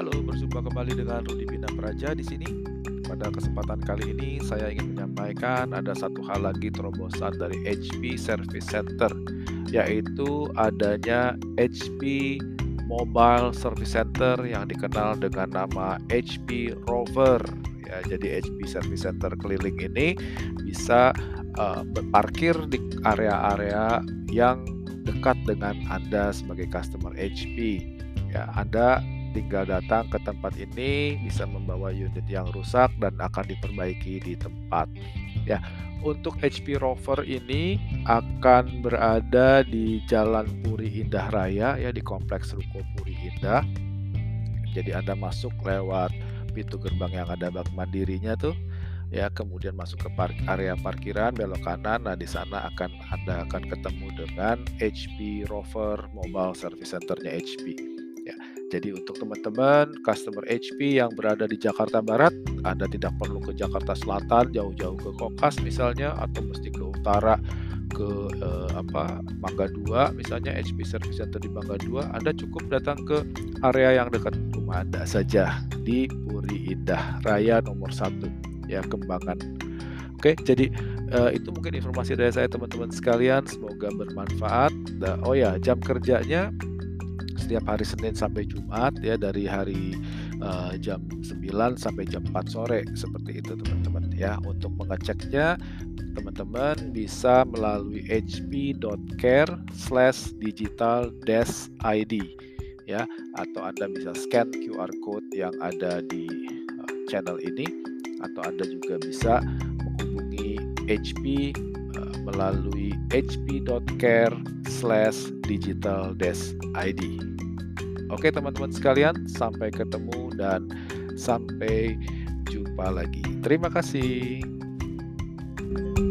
Halo, berjumpa kembali dengan Rudi Bina Praja di sini. Pada kesempatan kali ini saya ingin menyampaikan ada satu hal lagi terobosan dari HP Service Center yaitu adanya HP Mobile Service Center yang dikenal dengan nama HP Rover. Ya, jadi HP Service Center keliling ini bisa uh, berparkir di area-area yang dekat dengan Anda sebagai customer HP. Ya, Anda tinggal datang ke tempat ini bisa membawa unit yang rusak dan akan diperbaiki di tempat. Ya, untuk HP Rover ini akan berada di Jalan Puri Indah Raya ya di kompleks Ruko Puri Indah. Jadi Anda masuk lewat pintu gerbang yang ada bank mandirinya tuh ya kemudian masuk ke park, area parkiran belok kanan nah di sana akan Anda akan ketemu dengan HP Rover Mobile Service Centernya HP. Jadi untuk teman-teman customer HP yang berada di Jakarta Barat, Anda tidak perlu ke Jakarta Selatan jauh-jauh ke Kokas misalnya atau mesti ke utara ke eh, apa Mangga 2 misalnya HP Service Center di Mangga 2 Anda cukup datang ke area yang dekat rumah Anda saja di Puri Indah Raya nomor 1 ya Kembangan. Oke jadi uh, itu mungkin informasi dari saya teman-teman sekalian. Semoga bermanfaat. Oh ya jam kerjanya setiap hari Senin sampai Jumat ya dari hari uh, jam 9 sampai jam 4 sore seperti itu teman-teman ya. Untuk mengeceknya teman-teman bisa melalui hp.care slash digital id ya. Atau Anda bisa scan QR code yang ada di uh, channel ini. Atau Anda juga bisa menghubungi HP uh, melalui hp.care slash digital id Oke teman-teman sekalian, sampai ketemu dan sampai jumpa lagi. Terima kasih. thank you